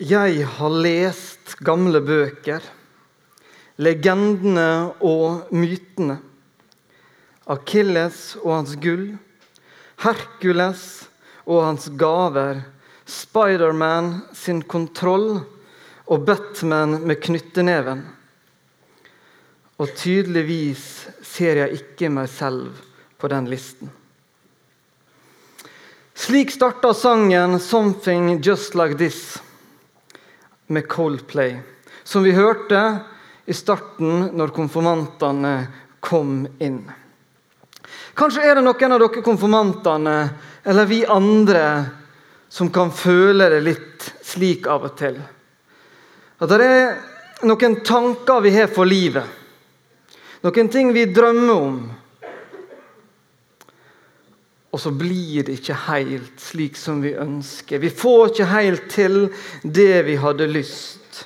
Jeg har lest gamle bøker, legendene og mytene. Akilles og hans gull, Herkules og hans gaver, Spiderman sin kontroll og Batman med knytteneven. Og tydeligvis ser jeg ikke meg selv på den listen. Slik starta sangen 'Something Just Like This' med Coldplay, som vi hørte i starten når konfirmantene kom inn. Kanskje er det noen av dere konfirmantene eller vi andre som kan føle det litt slik av og til. At det er noen tanker vi har for livet. Noen ting vi drømmer om. Og så blir det ikke helt slik som vi ønsker. Vi får ikke helt til det vi hadde lyst.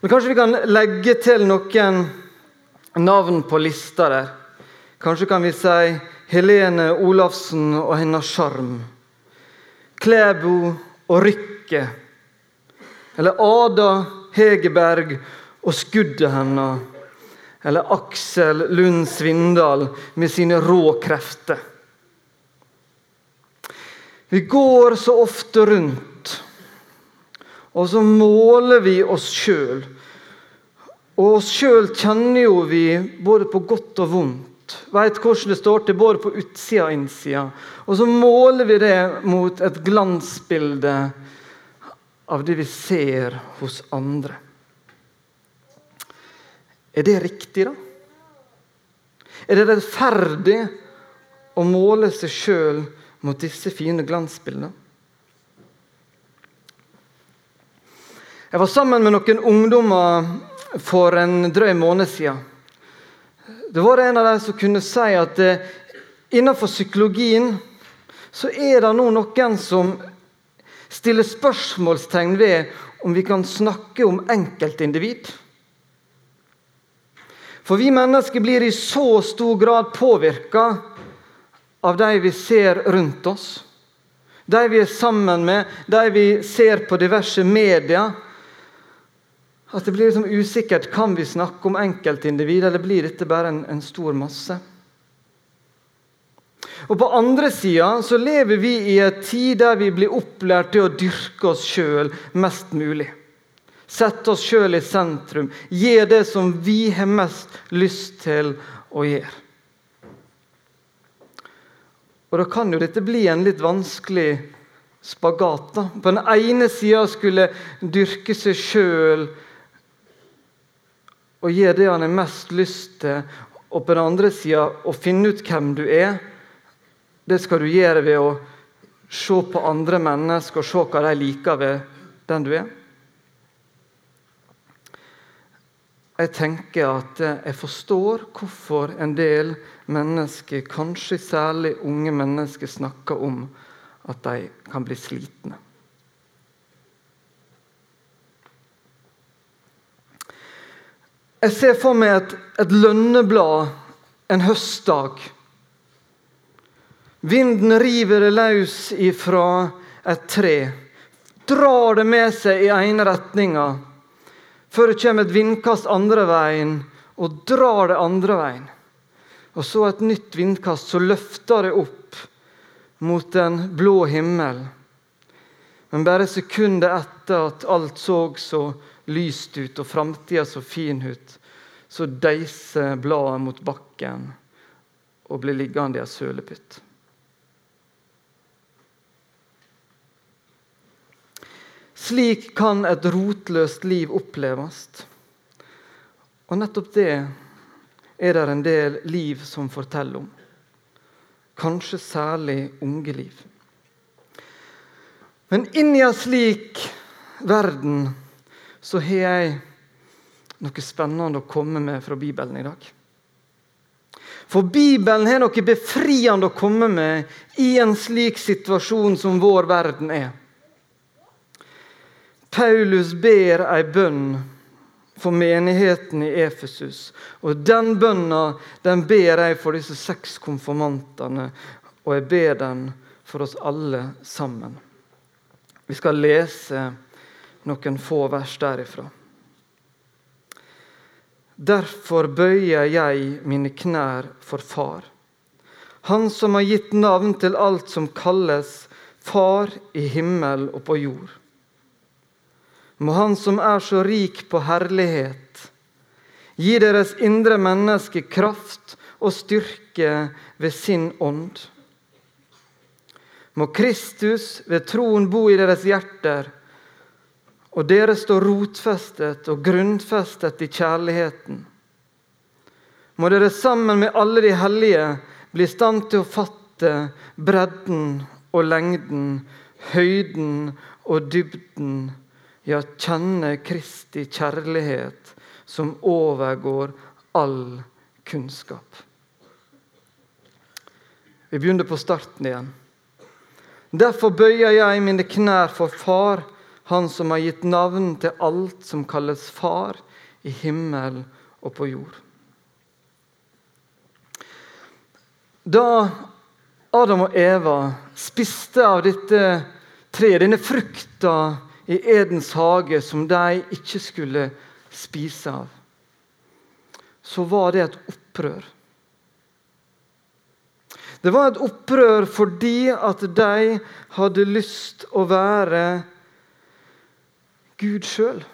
Men kanskje vi kan legge til noen navn på lista der. Kanskje kan vi si Helene Olafsen og hennes sjarm. Klæbo og Rykke. Eller Ada Hegerberg og skuddet hennes. Eller Aksel Lund Svindal med sine rå krefter. Vi går så ofte rundt, og så måler vi oss sjøl. Og oss sjøl kjenner jo vi både på godt og vondt. Veit hvordan det står til både på utsida og innsida. Og så måler vi det mot et glansbilde av det vi ser hos andre. Er det riktig, da? Er det rettferdig å måle seg sjøl mot disse fine glansbildene. Jeg var sammen med noen ungdommer for en drøy måned siden. Det var en av dem som kunne si at eh, innenfor psykologien så er det nå noen som stiller spørsmålstegn ved om vi kan snakke om enkeltindivid. For vi mennesker blir i så stor grad påvirka av de vi ser rundt oss. De vi er sammen med, de vi ser på diverse medier. At det blir liksom usikkert kan vi snakke om enkeltindivid, eller blir dette bare en, en stor masse? Og På andre sida så lever vi i en tid der vi blir opplært til å dyrke oss sjøl mest mulig. Sette oss sjøl i sentrum, gjøre det som vi har mest lyst til å gjøre. Og Da kan jo dette bli en litt vanskelig spagat. da. På den ene sida skulle dyrke seg sjøl og gjøre det han har mest lyst til, og på den andre sida å finne ut hvem du er. Det skal du gjøre ved å se på andre mennesker og se hva de liker ved den du er. Jeg tenker at jeg forstår hvorfor en del mennesker, kanskje særlig unge mennesker, snakker om at de kan bli slitne. Jeg ser for meg et, et lønneblad en høstdag. Vinden river det løs ifra et tre, drar det med seg i ene retninga før det kommer et vindkast andre veien og drar det andre veien. Og så et nytt vindkast som løfter det opp mot den blå himmel. Men bare sekundet etter at alt så så lyst ut og framtida så fin ut, så deiser bladet mot bakken og blir liggende i en sølepytt. Slik kan et rotløst liv oppleves. Og nettopp det er det en del liv som forteller om. Kanskje særlig unge liv. Men inni en slik verden så har jeg noe spennende å komme med fra Bibelen i dag. For Bibelen har noe befriende å komme med i en slik situasjon som vår verden er. Paulus ber ei bønn for menigheten i Efesus. Og Den bønna den ber jeg for disse seks konfirmantene, og jeg ber den for oss alle sammen. Vi skal lese noen få vers derifra. Derfor bøyer jeg mine knær for Far, Han som har gitt navn til alt som kalles Far i himmel og på jord. Må Han som er så rik på herlighet, gi deres indre menneske kraft og styrke ved sin ånd. Må Kristus ved troen bo i deres hjerter, og dere stå rotfestet og grunnfestet i kjærligheten. Må dere sammen med alle de hellige bli i stand til å fatte bredden og lengden, høyden og dybden, ja, kjenne Kristi kjærlighet som overgår all kunnskap. Vi begynner på starten igjen. Derfor bøyer jeg mine knær for Far, Han som har gitt navn til alt som kalles Far i himmel og på jord. Da Adam og Eva spiste av dette treet, denne frukta i Edens hage som de ikke skulle spise av, så var det et opprør. Det var et opprør fordi at de hadde lyst å være Gud sjøl.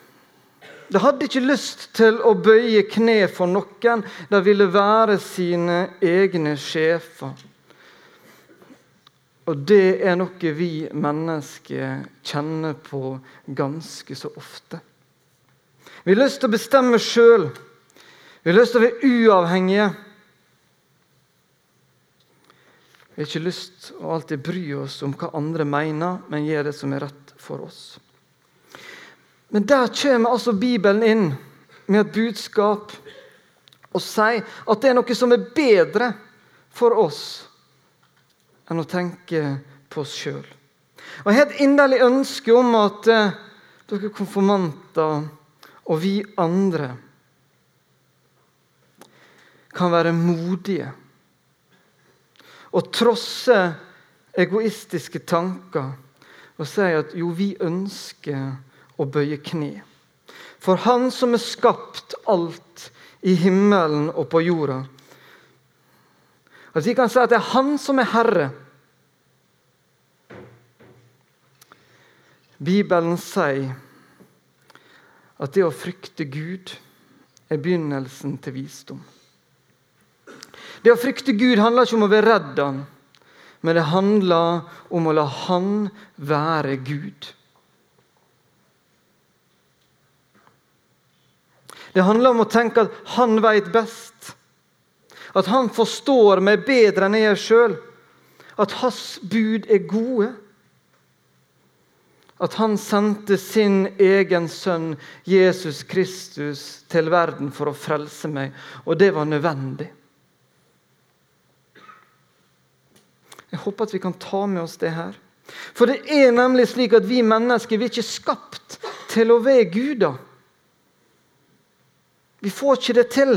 De hadde ikke lyst til å bøye kne for noen. De ville være sine egne sjefer. Og det er noe vi mennesker kjenner på ganske så ofte. Vi har lyst til å bestemme sjøl. Vi har lyst til å være uavhengige. Vi har ikke lyst til å alltid bry oss om hva andre mener, men gjør det som er rett for oss. Men der kommer altså Bibelen inn med et budskap og sier at det er noe som er bedre for oss enn å tenke på oss sjøl. Jeg har et inderlig ønske om at eh, dere konfirmanter og vi andre kan være modige og trosse egoistiske tanker og si at jo, vi ønsker å bøye kne. For Han som har skapt alt i himmelen og på jorda. At vi kan si at det er Han som er Herre. Bibelen sier at det å frykte Gud er begynnelsen til visdom. Det å frykte Gud handler ikke om å være redd han, men det handler om å la Han være Gud. Det handler om å tenke at han vet best. At han forstår meg bedre enn jeg sjøl. At hans bud er gode. At han sendte sin egen sønn Jesus Kristus til verden for å frelse meg. Og det var nødvendig. Jeg håper at vi kan ta med oss det her. For det er nemlig slik at vi mennesker vi er ikke skapt til å være guder. Vi får ikke det til.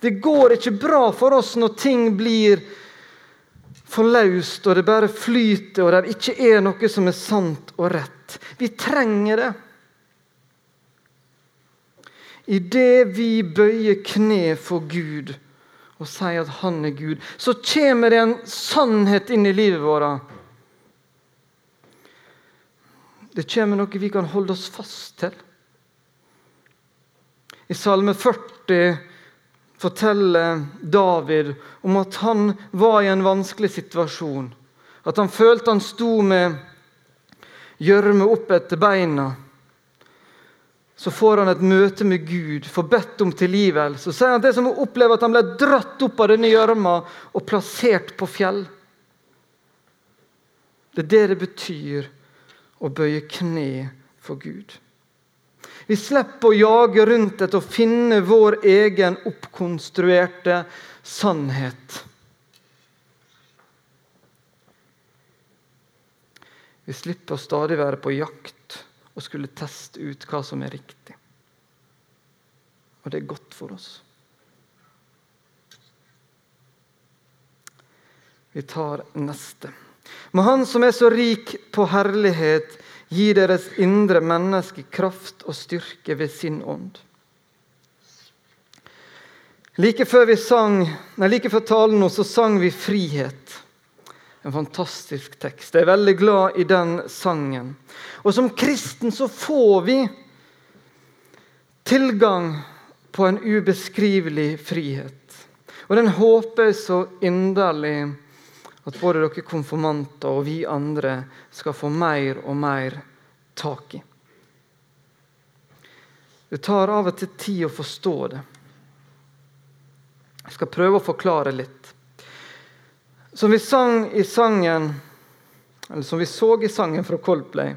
Det går ikke bra for oss når ting blir for løst, og det bare flyter, og det ikke er noe som er sant og rett. Vi trenger det. Idet vi bøyer kne for Gud, og sier at han er Gud, så kommer det en sannhet inn i livet vårt. Det kommer noe vi kan holde oss fast til. I Salme 40 forteller David om at han var i en vanskelig situasjon. At han følte han sto med gjørme opp etter beina så får han et møte med Gud, får bedt om tilgivelse. Så sier han det som å oppleve at han ble dratt opp av denne gjørma og plassert på fjell. Det er det det betyr å bøye kne for Gud. Vi slipper å jage rundt etter å finne vår egen oppkonstruerte sannhet. Vi slipper å stadig være på jakt og skulle teste ut hva som er riktig. Og det er godt for oss. Vi tar neste. Må Han som er så rik på herlighet, Gi deres indre menneske kraft og styrke ved sin ånd. Like før, vi sang, nei, like før talen nå, så sang vi 'Frihet'. En fantastisk tekst. Jeg er veldig glad i den sangen. Og Som kristen så får vi tilgang på en ubeskrivelig frihet. Og Den håper jeg så inderlig at både dere konfirmanter og vi andre skal få mer og mer tak i. Det tar av og til tid å forstå det. Jeg skal prøve å forklare litt. Som vi sang i sangen, eller som vi så i sangen fra Coldplay,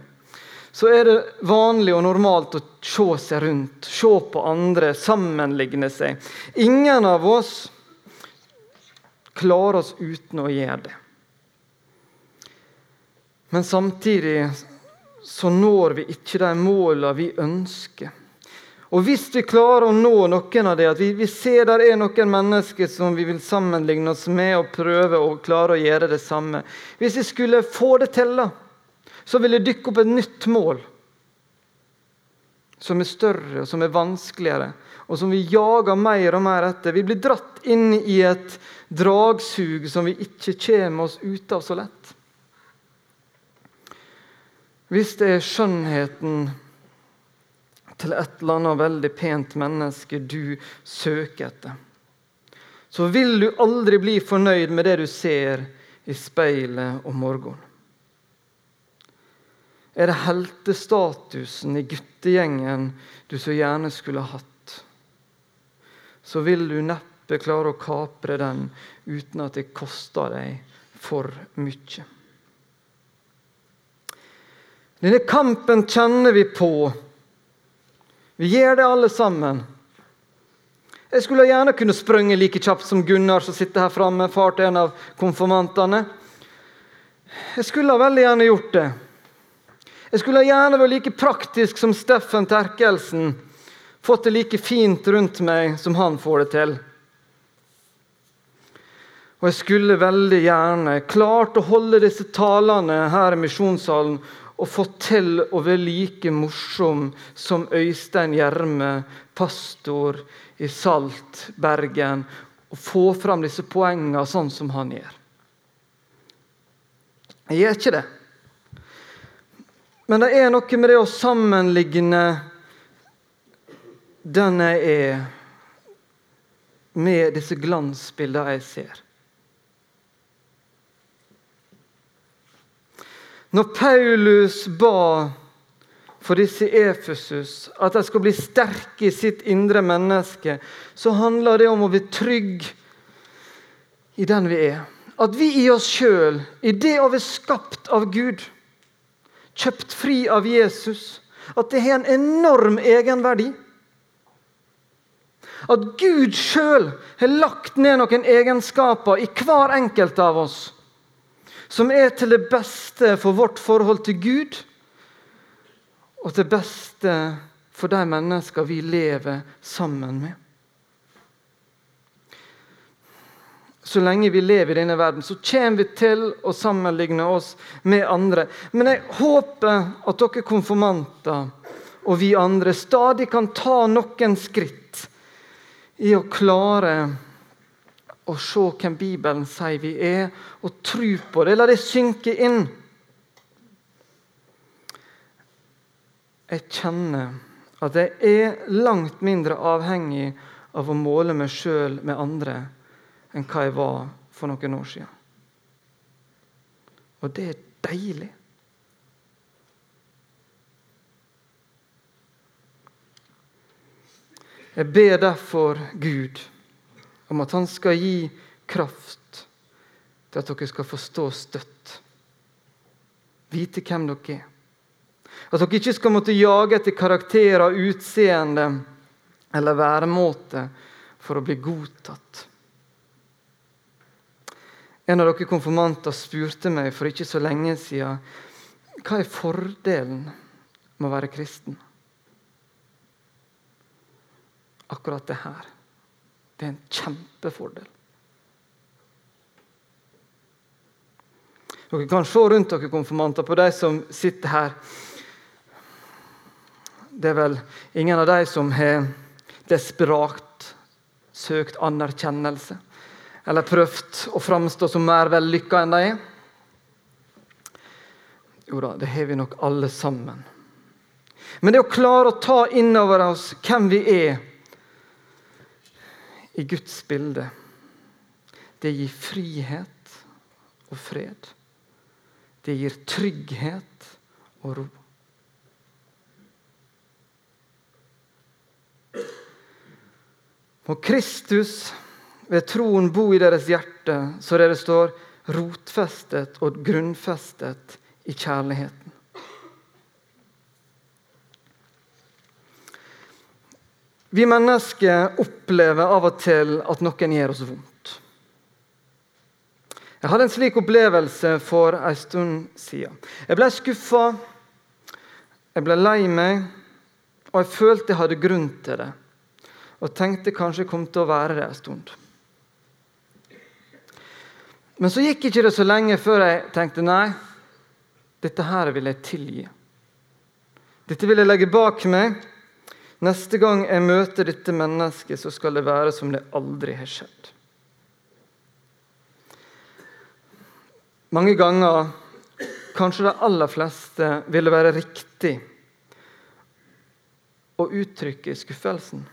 så er det vanlig og normalt å se seg rundt, se på andre, sammenligne seg. Ingen av oss klarer oss uten å gjøre det. Men samtidig så når vi ikke de målene vi ønsker. Og Hvis vi klarer å nå noen av det, at vi, vi ser der er noen mennesker som vi vil sammenligne oss med og prøve å klare å gjøre det samme Hvis vi skulle få det til, da, så vil det dykke opp et nytt mål som er større og som er vanskeligere, og som vi jager mer og mer etter. Vi blir dratt inn i et dragsug som vi ikke kommer oss ut av så lett. Hvis det er skjønnheten til et eller annet veldig pent menneske du søker etter, så vil du aldri bli fornøyd med det du ser i speilet om morgenen. Er det heltestatusen i guttegjengen du så gjerne skulle hatt, så vil du neppe klare å kapre den uten at det koster deg for mye. Denne kampen kjenner vi på vi gjør det alle sammen. Jeg skulle gjerne kunne sprunget like kjapt som Gunnar som sitter her framme, far til en av konfirmantene. Jeg skulle veldig gjerne gjort det. Jeg skulle gjerne vært like praktisk som Steffen Terkelsen. Fått det like fint rundt meg som han får det til. Og jeg skulle veldig gjerne klart å holde disse talene her i misjonssalen og fått til å være like morsom som Øystein Gjerme, pastor i Salt, Bergen, og få fram disse poengene sånn som han gjør. Jeg gjør ikke det. Men det er noe med det å sammenligne den jeg er, med disse glansbildene jeg ser. Når Paulus ba for disse Efesus at de skal bli sterke i sitt indre menneske, så handler det om å bli trygg i den vi er. At vi i oss sjøl, i det å være skapt av Gud, kjøpt fri av Jesus, at det har en enorm egenverdi. At Gud sjøl har lagt ned noen egenskaper i hver enkelt av oss som er til det beste for vårt forhold til Gud, og til beste for de mennesker vi lever sammen med. Så lenge vi lever i denne verden, så kommer vi til å sammenligne oss med andre. Men jeg håper at dere konfirmanter og vi andre stadig kan ta noen skritt i å klare og se hvem Bibelen sier vi er, og tro på det. La det synke inn. Jeg kjenner at jeg er langt mindre avhengig av å måle meg sjøl med andre enn hva jeg var for noen år siden. Og det er deilig. Jeg ber derfor Gud om at han skal gi kraft til at dere skal forstå støtt. Vite hvem dere er. At dere ikke skal måtte jage etter karakterer, utseende eller væremåte for å bli godtatt. En av dere konfirmanter spurte meg for ikke så lenge siden hva er fordelen med å være kristen. Akkurat det her. Det er en kjempefordel. Dere kan se rundt dere konfirmanter på de som sitter her. Det er vel ingen av de som har desperat søkt anerkjennelse eller prøvd å framstå som mer vellykka enn de er. Jo da, det har vi nok alle sammen. Men det å klare å ta inn over oss hvem vi er i Guds bilde, det gir frihet og fred. Det gir trygghet og ro. Må Kristus ved troen bo i deres hjerte, så dere står rotfestet og grunnfestet i kjærligheten. Vi mennesker opplever av og til at noen gjør oss vondt. Jeg hadde en slik opplevelse for en stund siden. Jeg ble skuffa, jeg ble lei meg, og jeg følte jeg hadde grunn til det. Og tenkte kanskje jeg kom til å være det en stund. Men så gikk ikke det så lenge før jeg tenkte nei, dette her vil jeg tilgi. Dette vil jeg legge bak meg. Neste gang jeg møter dette mennesket, så skal det være som det aldri har skjedd. Mange ganger, kanskje de aller fleste, vil det være riktig å uttrykke skuffelsen.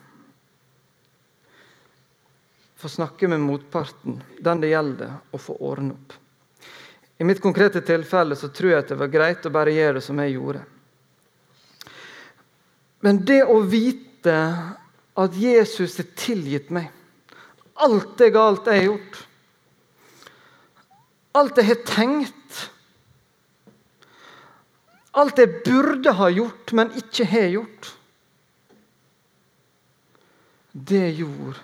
Få snakke med motparten, den det gjelder, og få ordne opp. I mitt konkrete tilfelle så tror jeg at det var greit å bare gjøre det som jeg gjorde. Men det å vite at Jesus har tilgitt meg alt det galt jeg har gjort, alt jeg har tenkt, alt jeg burde ha gjort, men ikke har gjort Det gjorde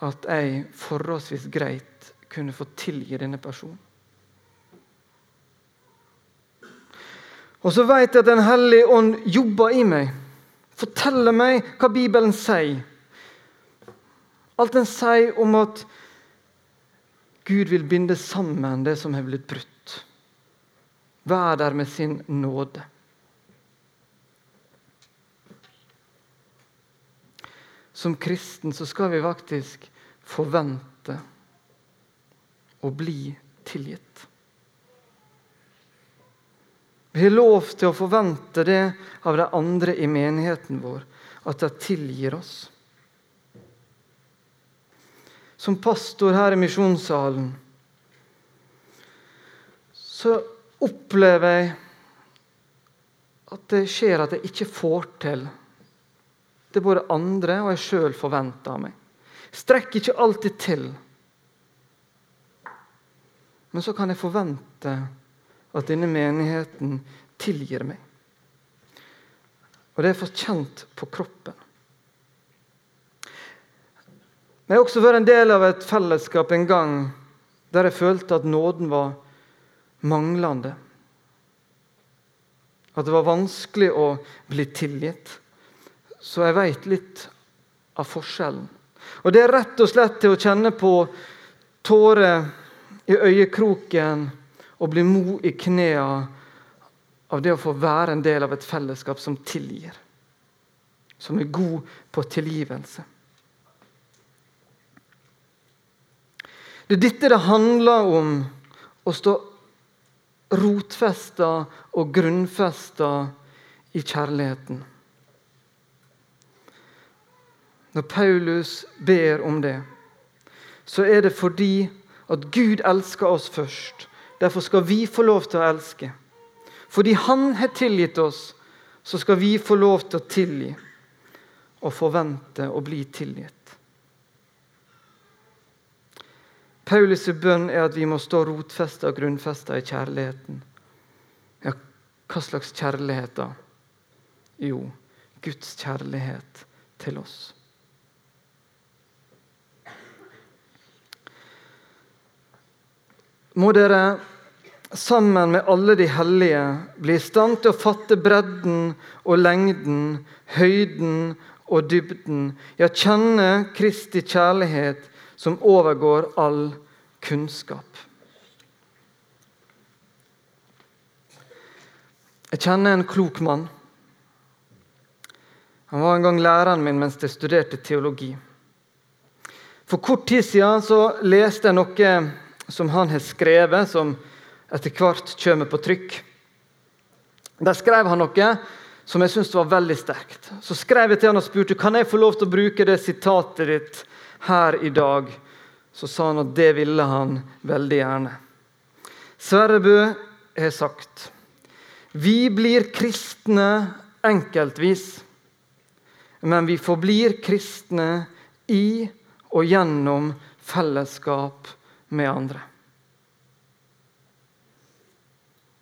at jeg forholdsvis greit kunne få tilgi denne personen. Og så vet jeg at Den hellige ånd jobber i meg. Forteller meg hva Bibelen sier. Alt den sier om at Gud vil binde sammen det som har blitt brutt. Vær der med sin nåde. Som kristen så skal vi faktisk forvente å bli tilgitt. Vi har lov til å forvente det av de andre i menigheten vår, at de tilgir oss. Som pastor her i misjonssalen så opplever jeg at det skjer at jeg ikke får til det både andre og jeg sjøl forventer av meg. Strekker ikke alltid til. Men så kan jeg forvente at denne menigheten tilgir meg. Og det er forkjent på kroppen. Men jeg har også vært en del av et fellesskap en gang der jeg følte at nåden var manglende. At det var vanskelig å bli tilgitt. Så jeg veit litt av forskjellen. Og det er rett og slett til å kjenne på tårer i øyekroken å bli mo i knærne av det å få være en del av et fellesskap som tilgir. Som er god på tilgivelse. Det er dette det handler om å stå rotfesta og grunnfesta i kjærligheten. Når Paulus ber om det, så er det fordi at Gud elsker oss først Derfor skal vi få lov til å elske. Fordi Han har tilgitt oss, så skal vi få lov til å tilgi og forvente å bli tilgitt. Paulus' bønn er at vi må stå rotfesta og grunnfesta i kjærligheten. Ja, hva slags kjærlighet, da? Jo, Guds kjærlighet til oss. Må dere sammen med alle de hellige bli i stand til å fatte bredden og lengden, høyden og dybden, ja, kjenne Kristi kjærlighet som overgår all kunnskap. Jeg kjenner en klok mann Han var en gang læreren min mens jeg studerte teologi. For kort tid siden så leste jeg noe som han har skrevet, som etter hvert kommer på trykk. Der skrev han noe som jeg syntes var veldig sterkt. Så skrev jeg til han og spurte kan jeg få lov til å bruke det sitatet ditt her i dag. Så sa han at det ville han veldig gjerne. Sverre Bø har sagt vi blir kristne enkeltvis, men vi forblir kristne i og gjennom fellesskap med andre.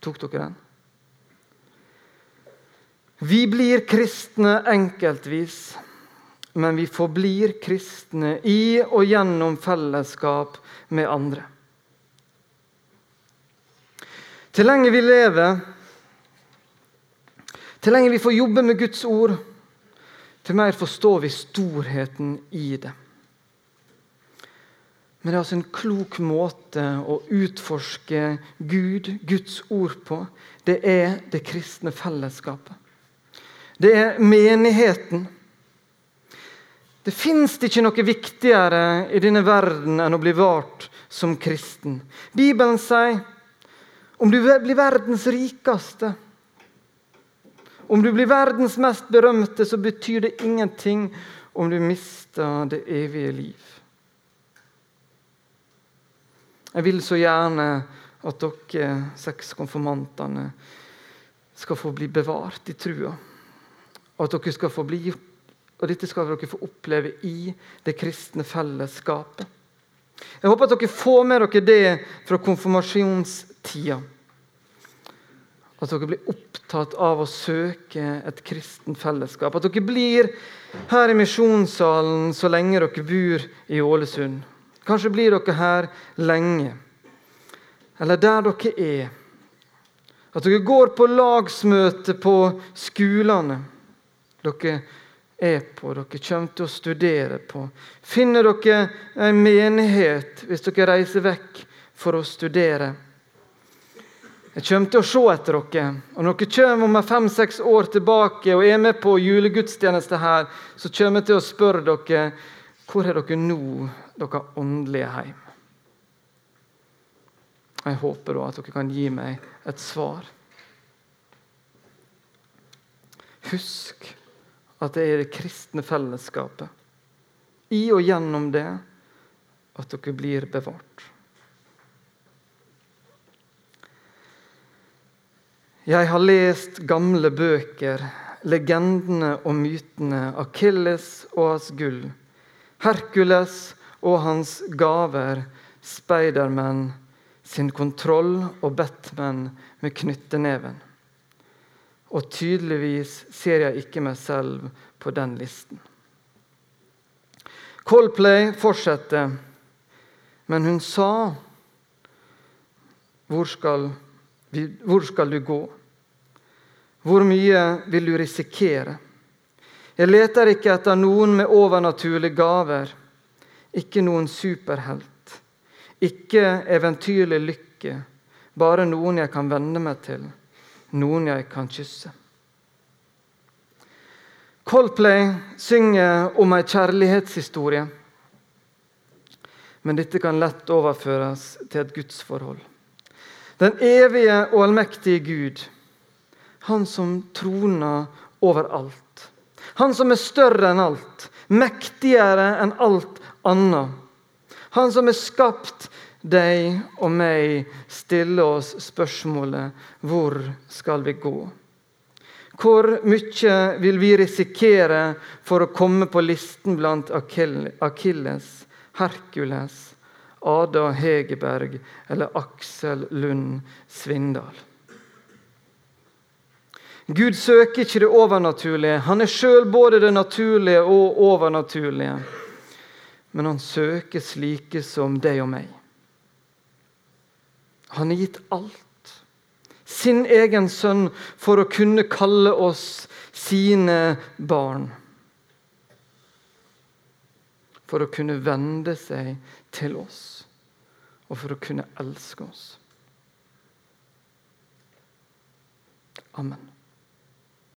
Tok dere den? Vi blir kristne enkeltvis, men vi forblir kristne i og gjennom fellesskap med andre. Til lenge vi lever, til lenge vi får jobbe med Guds ord, til mer forstår vi storheten i det. Men det er altså en klok måte å utforske Gud, Guds ord, på. Det er det kristne fellesskapet. Det er menigheten. Det fins ikke noe viktigere i denne verden enn å bli vart som kristen. Bibelen sier om du blir verdens rikeste, om du blir verdens mest berømte, så betyr det ingenting om du mister det evige liv. Jeg vil så gjerne at dere seks konfirmantene skal få bli bevart i trua og at dere skal få bli og dette skal dere få oppleve i det kristne fellesskapet. Jeg håper at dere får med dere det fra konfirmasjonstida. At dere blir opptatt av å søke et kristent fellesskap. At dere blir her i misjonssalen så lenge dere bor i Ålesund. Kanskje blir dere her lenge. Eller der dere er. At dere går på lagsmøte på skolene dere er på, dere kommer til å studere på. Finner dere en menighet hvis dere reiser vekk for å studere? Jeg kommer til å se etter dere. Og når dere kommer om fem-seks år tilbake og er med på julegudstjeneste her, så kommer jeg til å spørre dere hvor er dere nå, dere åndelige hjem? Jeg håper da at dere kan gi meg et svar. Husk at det er det kristne fellesskapet. I og gjennom det at dere blir bevart. Jeg har lest gamle bøker, legendene og mytene, Akilles og hans gull, Herkules og hans gaver, Speidermenn sin kontroll og Batman med knytteneven. Og tydeligvis ser jeg ikke meg selv på den listen. Coldplay fortsetter, men hun sa hvor skal, hvor skal du gå? Hvor mye vil du risikere? Jeg leter ikke etter noen med overnaturlige gaver, ikke noen superhelt. Ikke eventyrlig lykke, bare noen jeg kan venne meg til noen jeg kan kysse. Coldplay synger om ei kjærlighetshistorie. Men dette kan lett overføres til et gudsforhold. Den evige og allmektige Gud, han som troner over alt. Han som er større enn alt, mektigere enn alt annet. Han som er skapt deg og meg stiller oss spørsmålet hvor skal vi gå? Hvor mye vil vi risikere for å komme på listen blant Akilles, Herkules, Ada Hegerberg eller Aksel Lund Svindal? Gud søker ikke det overnaturlige. Han er sjøl både det naturlige og overnaturlige. Men han søker slike som deg og meg. Han har gitt alt. Sin egen sønn for å kunne kalle oss sine barn. For å kunne vende seg til oss og for å kunne elske oss. Amen.